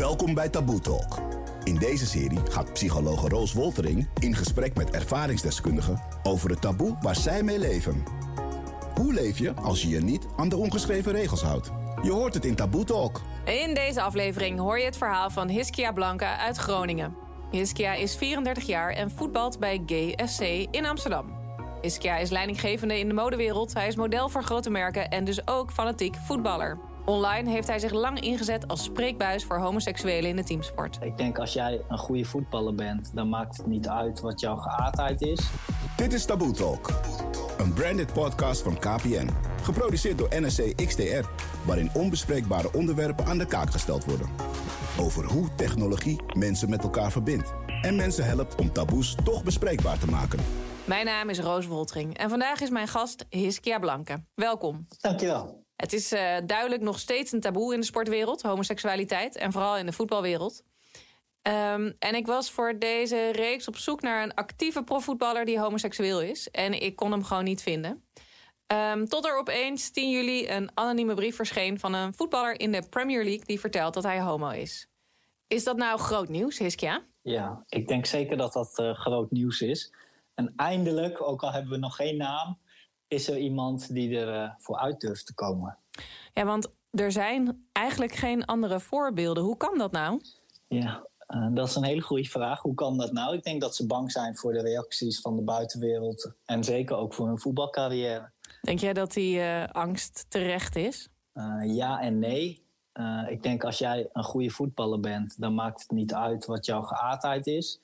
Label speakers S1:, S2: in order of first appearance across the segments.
S1: Welkom bij Taboe Talk. In deze serie gaat psychologe Roos Woltering in gesprek met ervaringsdeskundigen over het taboe waar zij mee leven. Hoe leef je als je je niet aan de ongeschreven regels houdt? Je hoort het in Taboe Talk.
S2: In deze aflevering hoor je het verhaal van Hiskia Blanca uit Groningen. Hiskia is 34 jaar en voetbalt bij GSC in Amsterdam. Hiskia is leidinggevende in de modewereld. Hij is model voor grote merken en dus ook fanatiek voetballer. Online heeft hij zich lang ingezet als spreekbuis voor homoseksuelen in de teamsport.
S3: Ik denk als jij een goede voetballer bent, dan maakt het niet uit wat jouw geaardheid is.
S1: Dit is Taboe Talk. Een branded podcast van KPN. Geproduceerd door NSC XTR. Waarin onbespreekbare onderwerpen aan de kaak gesteld worden. Over hoe technologie mensen met elkaar verbindt. En mensen helpt om taboes toch bespreekbaar te maken.
S2: Mijn naam is Roos Woltering en vandaag is mijn gast Hiskia Blanke. Welkom.
S3: Dankjewel.
S2: Het is uh, duidelijk nog steeds een taboe in de sportwereld, homoseksualiteit. En vooral in de voetbalwereld. Um, en ik was voor deze reeks op zoek naar een actieve profvoetballer die homoseksueel is. En ik kon hem gewoon niet vinden. Um, tot er opeens 10 juli een anonieme brief verscheen van een voetballer in de Premier League die vertelt dat hij homo is. Is dat nou groot nieuws, Hiskia?
S3: Ja, ik denk zeker dat dat uh, groot nieuws is. En eindelijk, ook al hebben we nog geen naam, is er iemand die er uh, voor uit durft te komen.
S2: Ja, want er zijn eigenlijk geen andere voorbeelden. Hoe kan dat nou?
S3: Ja, uh, dat is een hele goede vraag. Hoe kan dat nou? Ik denk dat ze bang zijn voor de reacties van de buitenwereld en zeker ook voor hun voetbalcarrière.
S2: Denk jij dat die uh, angst terecht is?
S3: ja en nee. ik denk als jij een goede voetballer bent, dan maakt het niet uit wat jouw geaardheid is.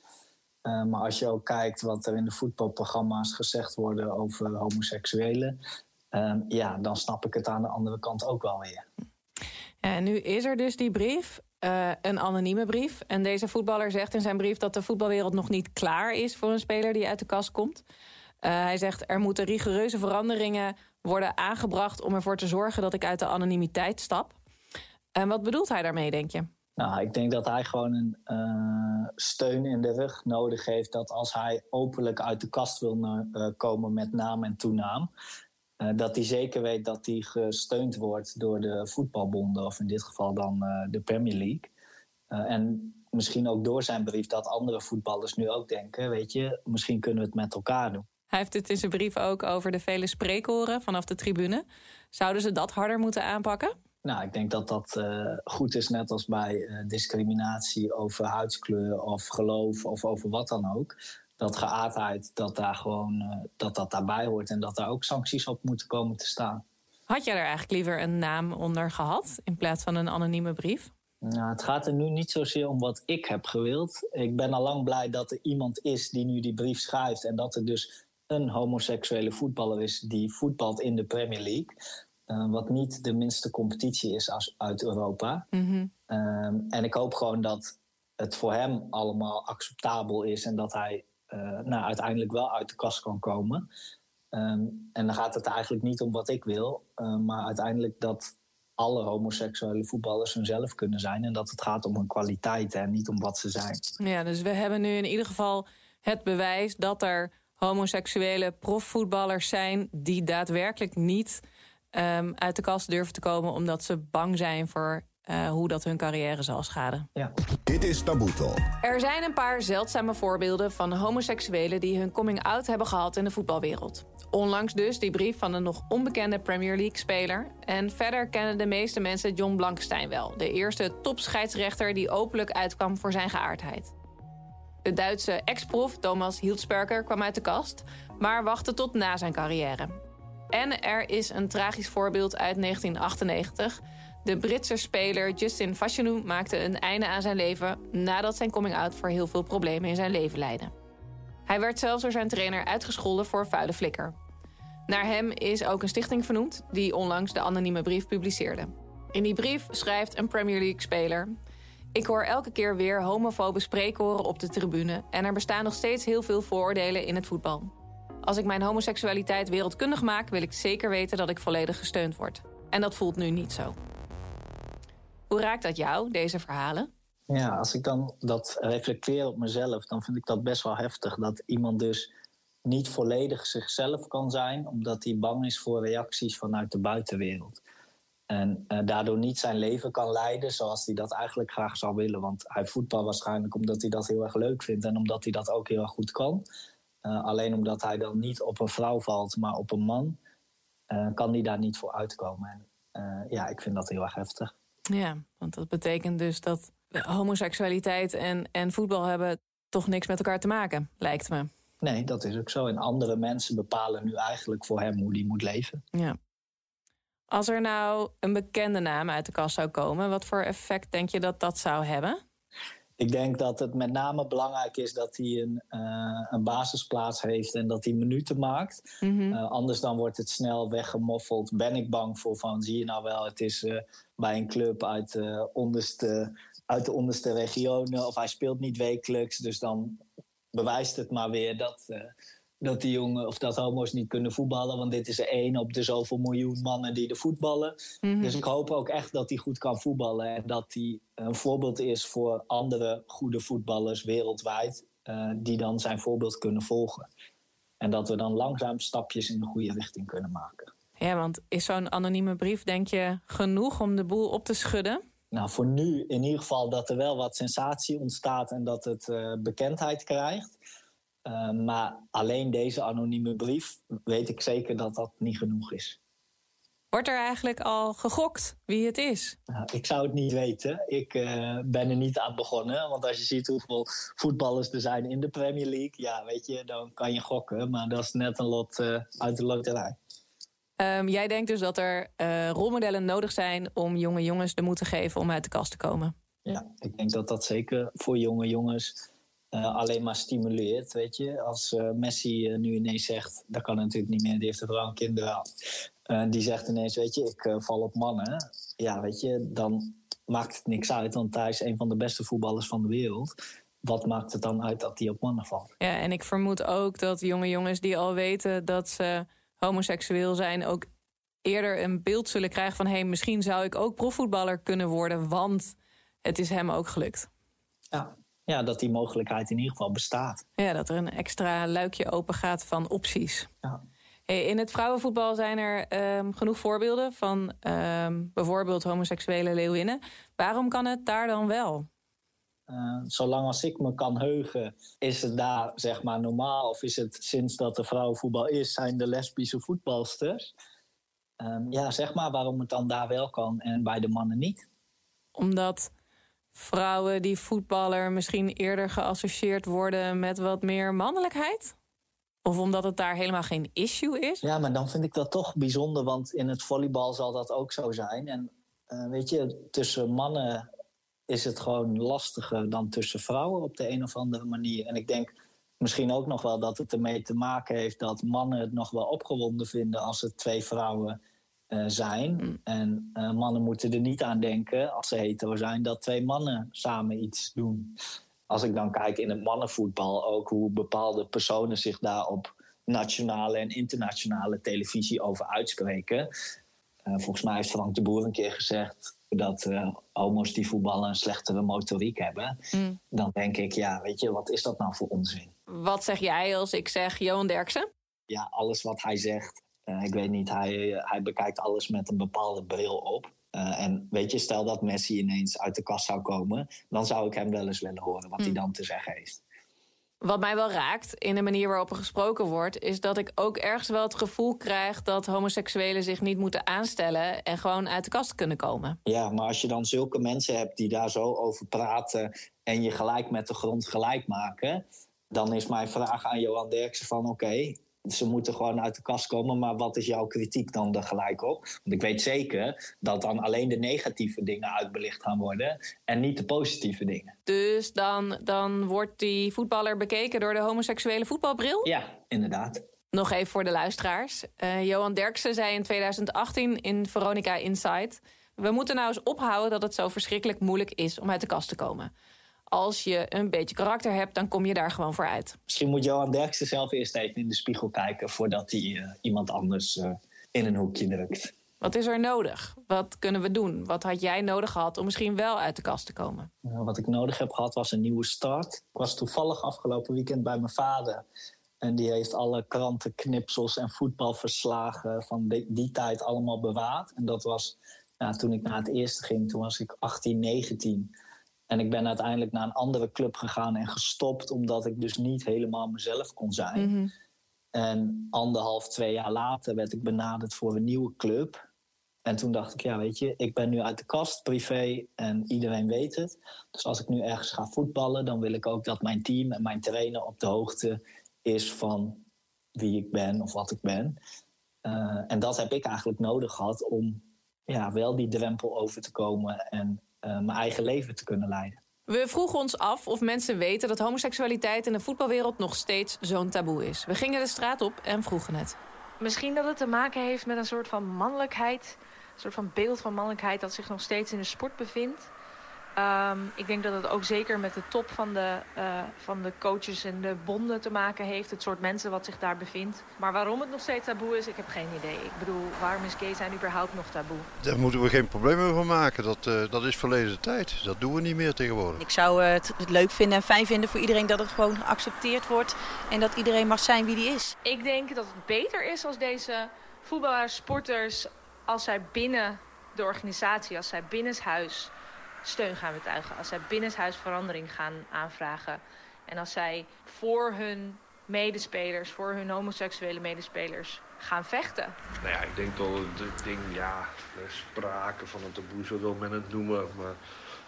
S3: Uh, maar als je ook kijkt wat er in de voetbalprogramma's gezegd worden over homoseksuelen, uh, ja, dan snap ik het aan de andere kant ook wel weer.
S2: En nu is er dus die brief, uh, een anonieme brief. En deze voetballer zegt in zijn brief dat de voetbalwereld nog niet klaar is voor een speler die uit de kast komt. hij zegt er moeten rigoureuze veranderingen worden aangebracht om ervoor te zorgen dat ik uit de anonimiteit stap. En wat bedoelt hij daarmee, denk je?
S3: Nou, ik denk dat hij gewoon een uh, steun in de rug nodig heeft. Dat als hij openlijk uit de kast wil uh, komen met naam en toenaam. Uh, dat hij zeker weet dat hij gesteund wordt door de voetbalbonden. Of in dit geval dan de Premier League. en misschien ook door zijn brief dat andere voetballers nu ook denken. Weet je, misschien kunnen we het met elkaar doen.
S2: Hij heeft het in zijn brief ook over de vele spreekhoren vanaf de tribune. Zouden ze dat harder moeten aanpakken?
S3: Nou, ik denk dat dat uh, goed is, net als bij uh, discriminatie over huidskleur of geloof of over wat dan ook. Dat geaardheid, dat daar gewoon uh, dat dat daarbij hoort en dat daar ook sancties op moeten komen te staan.
S2: Had jij er eigenlijk liever een naam onder gehad in plaats van een anonieme brief?
S3: Nou, het gaat er nu niet zozeer om wat ik heb gewild. Ik ben al lang blij dat er iemand is die nu die brief schrijft en dat er dus een homoseksuele voetballer is die voetbalt in de Premier League. Uh, wat niet de minste competitie is als, uit Europa.
S2: Mm -hmm.
S3: um, en ik hoop gewoon dat het voor hem allemaal acceptabel is en dat hij uh, nou, uiteindelijk wel uit de kast kan komen. Um, en dan gaat het eigenlijk niet om wat ik wil, uh, maar uiteindelijk dat alle homoseksuele voetballers hunzelf kunnen zijn en dat het gaat om hun kwaliteit en niet om wat ze zijn.
S2: Ja, dus we hebben nu in ieder geval het bewijs dat er homoseksuele profvoetballers zijn die daadwerkelijk niet um, uit de kast durven te komen omdat ze bang zijn voor uh, hoe dat hun carrière zal schaden.
S3: Ja.
S1: Dit is Taboe Talk.
S2: Er zijn een paar zeldzame voorbeelden van homoseksuelen die hun coming-out hebben gehad in de voetbalwereld. Onlangs dus die brief van een nog onbekende Premier League-speler. En verder kennen de meeste mensen John Blankstein wel, de eerste topscheidsrechter die openlijk uitkwam voor zijn geaardheid. De Duitse ex-prof Thomas Hildsperker kwam uit de kast, maar wachtte tot na zijn carrière. En er is een tragisch voorbeeld uit 1998. De Britse speler Justin Fashanu maakte een einde aan zijn leven nadat zijn coming-out voor heel veel problemen in zijn leven leidde. Hij werd zelfs door zijn trainer uitgescholden voor vuile flikker. Naar hem is ook een stichting vernoemd die onlangs de anonieme brief publiceerde. In die brief schrijft een Premier League-speler: Ik hoor elke keer weer homofobe spreekhoren op de tribune en er bestaan nog steeds heel veel vooroordelen in het voetbal. Als ik mijn homoseksualiteit wereldkundig maak, wil ik zeker weten dat ik volledig gesteund word. En dat voelt nu niet zo. Hoe raakt dat jou, deze verhalen?
S3: Ja, als ik dan dat reflecteer op mezelf, dan vind ik dat best wel heftig. Dat iemand dus niet volledig zichzelf kan zijn, omdat hij bang is voor reacties vanuit de buitenwereld. En uh, daardoor niet zijn leven kan leiden zoals hij dat eigenlijk graag zou willen. Want hij voetbal waarschijnlijk omdat hij dat heel erg leuk vindt en omdat hij dat ook heel erg goed kan. Uh, alleen omdat hij dan niet op een vrouw valt, maar op een man, uh, kan hij daar niet voor uitkomen. En ja, ik vind dat heel erg heftig.
S2: Ja, want dat betekent dus dat homoseksualiteit en, en voetbal hebben toch niks met elkaar te maken, lijkt me.
S3: Nee, dat is ook zo. En andere mensen bepalen nu eigenlijk voor hem hoe hij moet leven.
S2: Ja. Als er nou een bekende naam uit de kast zou komen, wat voor effect denk je dat dat zou hebben?
S3: Ik denk dat het met name belangrijk is dat hij een, uh, een basisplaats heeft en dat hij minuten maakt. Mm -hmm. uh, anders dan wordt het snel weggemoffeld. Ben ik bang voor van, zie je nou wel, het is uh, bij een club uit, de onderste, uit de onderste regionen of hij speelt niet wekelijks. Dus dan bewijst het maar weer dat, dat die jongen of dat homo's niet kunnen voetballen. Want dit is er één op de zoveel miljoen mannen die er voetballen. Mm -hmm. Dus ik hoop ook echt dat hij goed kan voetballen. En dat hij een voorbeeld is voor andere goede voetballers wereldwijd. Uh, die dan zijn voorbeeld kunnen volgen. En dat we dan langzaam stapjes in de goede richting kunnen maken.
S2: Ja, want is zo'n anonieme brief, denk je, genoeg om de boel op te schudden?
S3: Nou, voor nu in ieder geval dat er wel wat sensatie ontstaat en dat het uh, bekendheid krijgt. Uh, maar alleen deze anonieme brief weet ik zeker dat dat niet genoeg is.
S2: Wordt er eigenlijk al gegokt wie het is?
S3: Nou, ik zou het niet weten. Ik uh, ben er niet aan begonnen. Want als je ziet hoeveel voetballers er zijn in de Premier League... ja, weet je, dan kan je gokken. Maar dat is net een lot uh, uit de loterij.
S2: Um, jij denkt dus dat er rolmodellen nodig zijn... om jonge jongens de moed te geven om uit de kast te komen?
S3: Ja, ik denk dat dat zeker voor jonge jongens alleen maar stimuleert. Weet je, als uh, Messi uh, nu ineens zegt, dat kan natuurlijk niet meer, die heeft een vrouw en kinderen. die zegt ineens, weet je, ik val op mannen. Ja, weet je, dan maakt het niks uit, want hij is een van de beste voetballers van de wereld. Wat maakt het dan uit dat hij op mannen valt?
S2: Ja, en ik vermoed ook dat jonge jongens die al weten dat ze homoseksueel zijn, ook eerder een beeld zullen krijgen van hé, hey, misschien zou ik ook profvoetballer kunnen worden, want het is hem ook gelukt.
S3: Ja, ja, dat die mogelijkheid in ieder geval bestaat.
S2: Ja, dat er een extra luikje open gaat van opties.
S3: Ja.
S2: In het vrouwenvoetbal zijn er um, genoeg voorbeelden van um, bijvoorbeeld homoseksuele leeuwinnen. Waarom kan het daar dan wel?
S3: Uh, zolang als ik me kan heugen, is het daar zeg maar normaal. Of is het sinds dat er vrouwenvoetbal is, zijn de lesbische voetbalsters. Um, ja, zeg maar waarom het dan daar wel kan en bij de mannen niet.
S2: Omdat vrouwen die voetballer misschien eerder geassocieerd worden met wat meer mannelijkheid? Of omdat het daar helemaal geen issue is?
S3: Ja, maar dan vind ik dat toch bijzonder, want in het volleybal zal dat ook zo zijn. En uh, weet je, tussen mannen is het gewoon lastiger dan tussen vrouwen op de een of andere manier. En ik denk misschien ook nog wel dat het ermee te maken heeft dat mannen het nog wel opgewonden vinden als het twee vrouwen uh, zijn. Mm. En uh, mannen moeten er niet aan denken, als ze hetero zijn, dat twee mannen samen iets doen. Als ik dan kijk in het mannenvoetbal ook hoe bepaalde personen zich daar op nationale en internationale televisie over uitspreken. Uh, volgens mij heeft Frank de Boer een keer gezegd dat homo's die voetballen een slechtere motoriek hebben. Mm. Dan denk ik, ja, weet je, wat is dat nou voor onzin?
S2: Wat zeg jij als ik zeg Johan Derksen?
S3: Ja, alles wat hij zegt ik weet niet, hij, hij bekijkt alles met een bepaalde bril op. Uh, en weet je, stel dat Messi ineens uit de kast zou komen, dan zou ik hem wel eens willen horen wat hij dan te zeggen heeft.
S2: Wat mij wel raakt in de manier waarop er gesproken wordt, is dat ik ook ergens wel het gevoel krijg dat homoseksuelen zich niet moeten aanstellen en gewoon uit de kast kunnen komen.
S3: Ja, maar als je dan zulke mensen hebt die daar zo over praten en je gelijk met de grond gelijk maken, dan is mijn vraag aan Johan Derksen van oké, ze moeten gewoon uit de kast komen. Maar wat is jouw kritiek dan er gelijk op? Want ik weet zeker dat dan alleen de negatieve dingen uitbelicht gaan worden. En niet de positieve dingen.
S2: Dus dan, dan wordt die voetballer bekeken door de homoseksuele voetbalbril?
S3: Ja, inderdaad.
S2: Nog even voor de luisteraars. Uh, Johan Derksen zei in 2018 in Veronica Insight... we moeten nou eens ophouden dat het zo verschrikkelijk moeilijk is om uit de kast te komen als je een beetje karakter hebt, dan kom je daar gewoon voor uit.
S3: Misschien moet Johan Derksen zelf eerst even in de spiegel kijken... voordat hij uh, iemand anders uh, in een hoekje drukt.
S2: Wat is er nodig? Wat kunnen we doen? Wat had jij nodig gehad om misschien wel uit de kast te komen?
S3: Uh, wat ik nodig heb gehad was een nieuwe start. Ik was toevallig afgelopen weekend bij mijn vader... En die heeft alle krantenknipsels en voetbalverslagen van die, die tijd allemaal bewaard. En dat was Ja, toen ik naar het eerste ging, toen was ik 18, 19. En ik ben uiteindelijk naar een andere club gegaan en gestopt, omdat ik dus niet helemaal mezelf kon zijn.
S2: Mhm.
S3: En anderhalf, twee jaar later werd ik benaderd voor een nieuwe club. En toen dacht ik, ja, weet je, ik ben nu uit de kast, privé, en iedereen weet het. Dus als ik nu ergens ga voetballen, dan wil ik ook dat mijn team en mijn trainer op de hoogte is van wie ik ben of wat ik ben. Uh, en dat heb ik eigenlijk nodig gehad om ja, wel die drempel over te komen en mijn eigen leven te kunnen leiden.
S2: We vroegen ons af of mensen weten dat homoseksualiteit in de voetbalwereld nog steeds zo'n taboe is. We gingen de straat op en vroegen het.
S4: Misschien dat het te maken heeft met een soort van mannelijkheid, een soort van beeld van mannelijkheid dat zich nog steeds in de sport bevindt. Um, ik denk dat het ook zeker met de top van de, uh, van de coaches en de bonden te maken heeft. Het soort mensen wat zich daar bevindt. Maar waarom het nog steeds taboe is, ik heb geen idee. Ik bedoel, waarom is gay zijn überhaupt nog taboe?
S5: Daar moeten we geen problemen van maken. Dat, uh, dat is verleden tijd. Dat doen we niet meer tegenwoordig.
S6: Ik zou uh, het, het leuk vinden en fijn vinden voor iedereen dat het gewoon geaccepteerd wordt. En dat iedereen mag zijn wie die is.
S4: Ik denk dat het beter is als deze voetballers, sporters, als zij binnen de organisatie, als zij binnenshuis steun gaan betuigen. Als zij binnenshuis verandering gaan aanvragen. En als zij voor hun medespelers, voor hun homoseksuele medespelers gaan vechten.
S7: Nou ja, ik denk dat het ding, ja, sprake van een taboe, zo wil men het noemen. Maar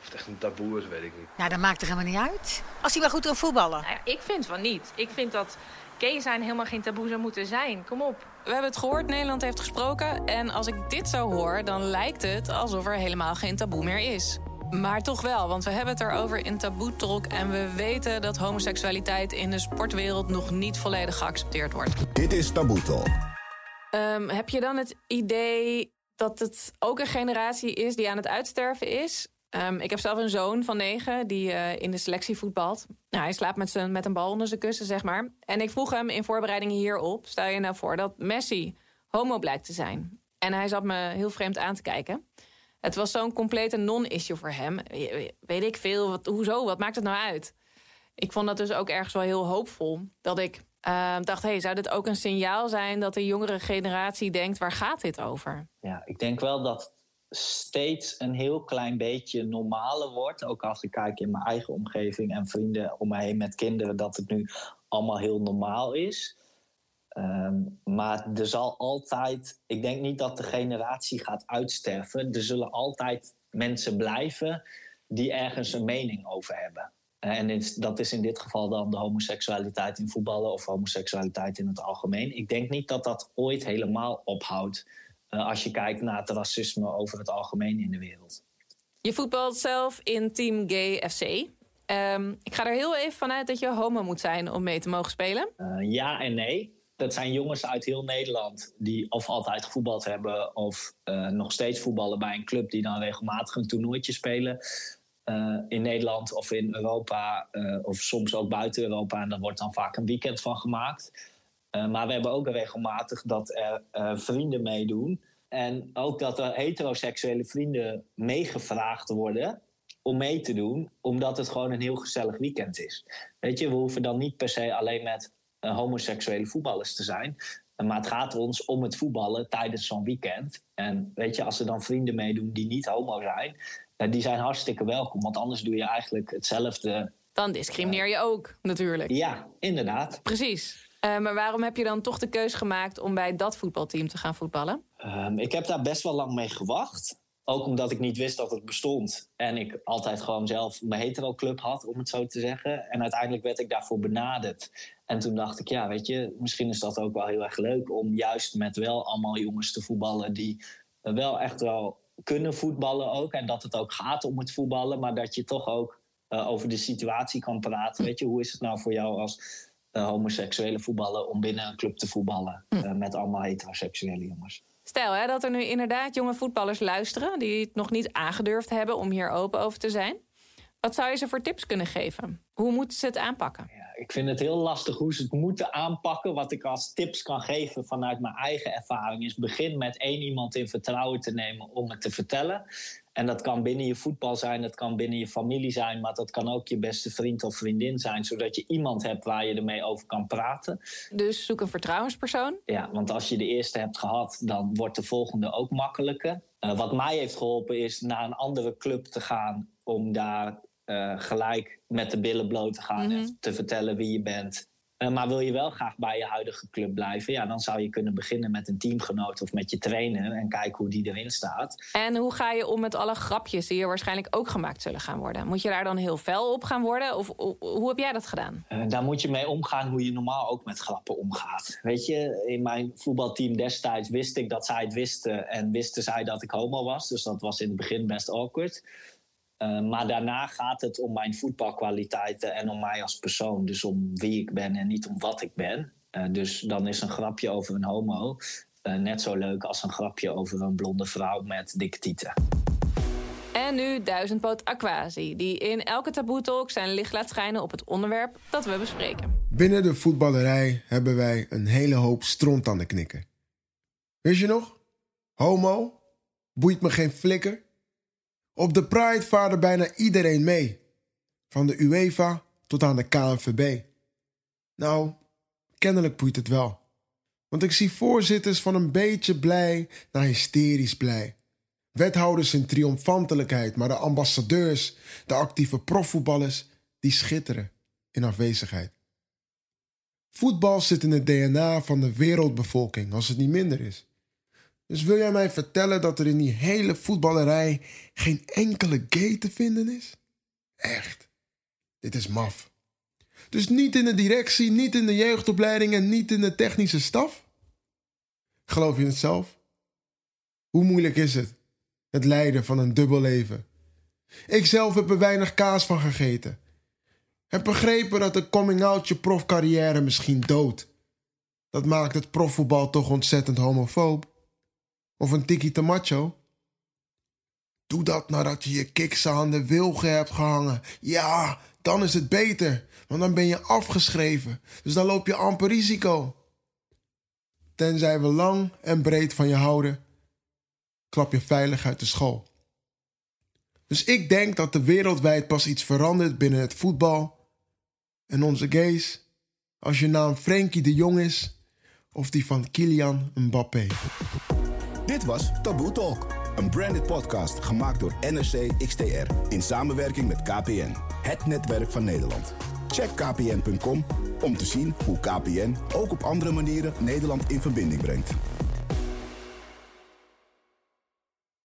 S7: of het echt een taboe is, weet ik niet.
S8: Nou, dat maakt er helemaal niet uit. Als hij maar goed wil voetballen.
S4: Nou ja, ik vind van niet. Ik vind dat gay zijn helemaal geen taboe zou moeten zijn. Kom op.
S2: We hebben het gehoord, Nederland heeft gesproken. En als ik dit zo hoor, dan lijkt het alsof er helemaal geen taboe meer is. Maar toch wel, want we hebben het erover in Taboe Talk... en we weten dat homoseksualiteit in de sportwereld... nog niet volledig geaccepteerd wordt.
S1: Dit is Taboe Talk.
S2: Um, heb je dan het idee dat het ook een generatie is die aan het uitsterven is? Um, ik heb zelf een zoon van negen die uh, in de selectie voetbalt. Nou, hij slaapt met, zijn, met een bal onder zijn kussen, zeg maar. En ik vroeg hem in voorbereidingen hierop... stel je nou voor dat Messi homo blijkt te zijn. En hij zat me heel vreemd aan te kijken... Het was zo'n complete non-issue voor hem. Weet ik veel, wat, hoezo, wat maakt het nou uit? Ik vond dat dus ook ergens wel heel hoopvol. Dat ik uh, dacht, hey, zou dit ook een signaal zijn... dat de jongere generatie denkt, waar gaat dit over?
S3: Ja, ik denk wel dat steeds een heel klein beetje normaler wordt. Ook als ik kijk in mijn eigen omgeving en vrienden om mij heen met kinderen... dat het nu allemaal heel normaal is. Um, maar er zal altijd, ik denk niet dat de generatie gaat uitsterven. Er zullen altijd mensen blijven die ergens een mening over hebben. En dat is in dit geval dan de homoseksualiteit in voetballen of homoseksualiteit in het algemeen. Ik denk niet dat dat ooit helemaal ophoudt uh, als je kijkt naar het racisme over het algemeen in de wereld.
S2: Je voetbalt zelf in Team Gay FC. Um, ehm, ik ga er heel even vanuit dat je homo moet zijn om mee te mogen spelen.
S3: Uh, ja en nee dat zijn jongens uit heel Nederland die of altijd gevoetbald hebben of uh, nog steeds voetballen bij een club die dan regelmatig een toernooitje spelen. Uh, in Nederland of in Europa, uh, of soms ook buiten Europa. En daar wordt dan vaak een weekend van gemaakt. maar we hebben ook regelmatig dat er vrienden meedoen. En ook dat er heteroseksuele vrienden meegevraagd worden om mee te doen, omdat het gewoon een heel gezellig weekend is. Weet je, we hoeven dan niet per se alleen met homoseksuele voetballers te zijn. Maar het gaat ons om het voetballen tijdens zo'n weekend. En weet je, als er dan vrienden meedoen die niet homo zijn, uh, die zijn hartstikke welkom. Want anders doe je eigenlijk hetzelfde.
S2: Dan discrimineer je ook, natuurlijk.
S3: Ja, inderdaad.
S2: Precies. Uh, maar waarom heb je dan toch de keus gemaakt om bij dat voetbalteam te gaan voetballen?
S3: Um, ik heb daar best wel lang mee gewacht. Ook omdat ik niet wist dat het bestond. En ik altijd gewoon zelf mijn hetero-club had, om het zo te zeggen. En uiteindelijk werd ik daarvoor benaderd. En toen dacht ik, ja, weet je, misschien is dat ook wel heel erg leuk om juist met wel allemaal jongens te voetballen die wel echt wel kunnen voetballen ook. En dat het ook gaat om het voetballen, maar dat je toch ook uh, over de situatie kan praten. Weet je, hoe is het nou voor jou als homoseksuele voetballer om binnen een club te voetballen uh, met allemaal heteroseksuele jongens?
S2: Stel hè, dat er nu inderdaad jonge voetballers luisteren die het nog niet aangedurfd hebben om hier open over te zijn. Wat zou je ze voor tips kunnen geven? Hoe moeten ze het aanpakken?
S3: Ja, ik vind het heel lastig hoe ze het moeten aanpakken. Wat ik als tips kan geven vanuit mijn eigen ervaring is: begin met één iemand in vertrouwen te nemen om het te vertellen. En dat kan binnen je voetbal zijn, dat kan binnen je familie zijn, maar dat kan ook je beste vriend of vriendin zijn, zodat je iemand hebt waar je ermee over kan praten.
S2: Dus zoek een vertrouwenspersoon?
S3: Ja, want als je de eerste hebt gehad, dan wordt de volgende ook makkelijker. wat mij heeft geholpen is naar een andere club te gaan om daar gelijk met de billen bloot te gaan en te vertellen wie je bent. Eh, maar wil je wel graag bij je huidige club blijven, ja, dan zou je kunnen beginnen met een teamgenoot of met je trainer en kijken hoe die erin staat.
S2: En hoe ga je om met alle grapjes die er waarschijnlijk ook gemaakt zullen gaan worden? Moet je daar dan heel fel op gaan worden? Of hoe heb jij dat gedaan?
S3: Uh, daar moet je mee omgaan hoe je normaal ook met grappen omgaat. Weet je, in mijn voetbalteam destijds wist ik dat zij het wisten en wisten zij dat ik homo was. Dus dat was in het begin best awkward. Eh, maar daarna gaat het om mijn voetbalkwaliteiten en om mij als persoon. Dus om wie ik ben en niet om wat ik ben. Uh, dus dan is een grapje over een homo uh, net zo leuk als een grapje over een blonde vrouw met dikke tieten.
S2: En nu duizendpoot Aquasi, die in elke taboe-talk zijn licht laat schijnen op het onderwerp dat we bespreken.
S9: Binnen de voetballerij hebben wij een hele hoop stront aan de knikken. Wist je nog? Homo? Boeit me geen flikker? Op de Pride vaarde bijna iedereen mee. Van de UEFA tot aan de KNVB. Nou, kennelijk boeit het wel. Want ik zie voorzitters van een beetje blij naar hysterisch blij. Wethouders in triomfantelijkheid, maar de ambassadeurs, de actieve profvoetballers, die schitteren in afwezigheid. Voetbal zit in het DNA van de wereldbevolking, als het niet minder is. Dus wil jij mij vertellen dat er in die hele voetballerij geen enkele gay te vinden is? Echt. Dit is maf. Dus niet in de directie, niet in de jeugdopleiding en niet in de technische staf? Geloof je het zelf? Hoe moeilijk is het? Het leiden van een dubbel leven. Ik zelf heb er weinig kaas van gegeten. Heb begrepen dat de coming-out je profcarrière misschien dood. Dat maakt het profvoetbal toch ontzettend homofoob. Of een tiki macho? Doe dat nadat je je kiksen aan de wilgen hebt gehangen. Ja, dan is het beter, want dan ben je afgeschreven. Dus dan loop je amper risico. Tenzij we lang en breed van je houden, klap je veilig uit de school. Dus ik denk dat er wereldwijd pas iets verandert binnen het voetbal en onze gays als je naam Frenkie de Jong is of die van Kylian Mbappé.
S1: Dit was Taboe Talk, een branded podcast gemaakt door NRC XTR in samenwerking met KPN, het netwerk van Nederland. Check kpn.com om te zien hoe KPN ook op andere manieren Nederland in verbinding brengt.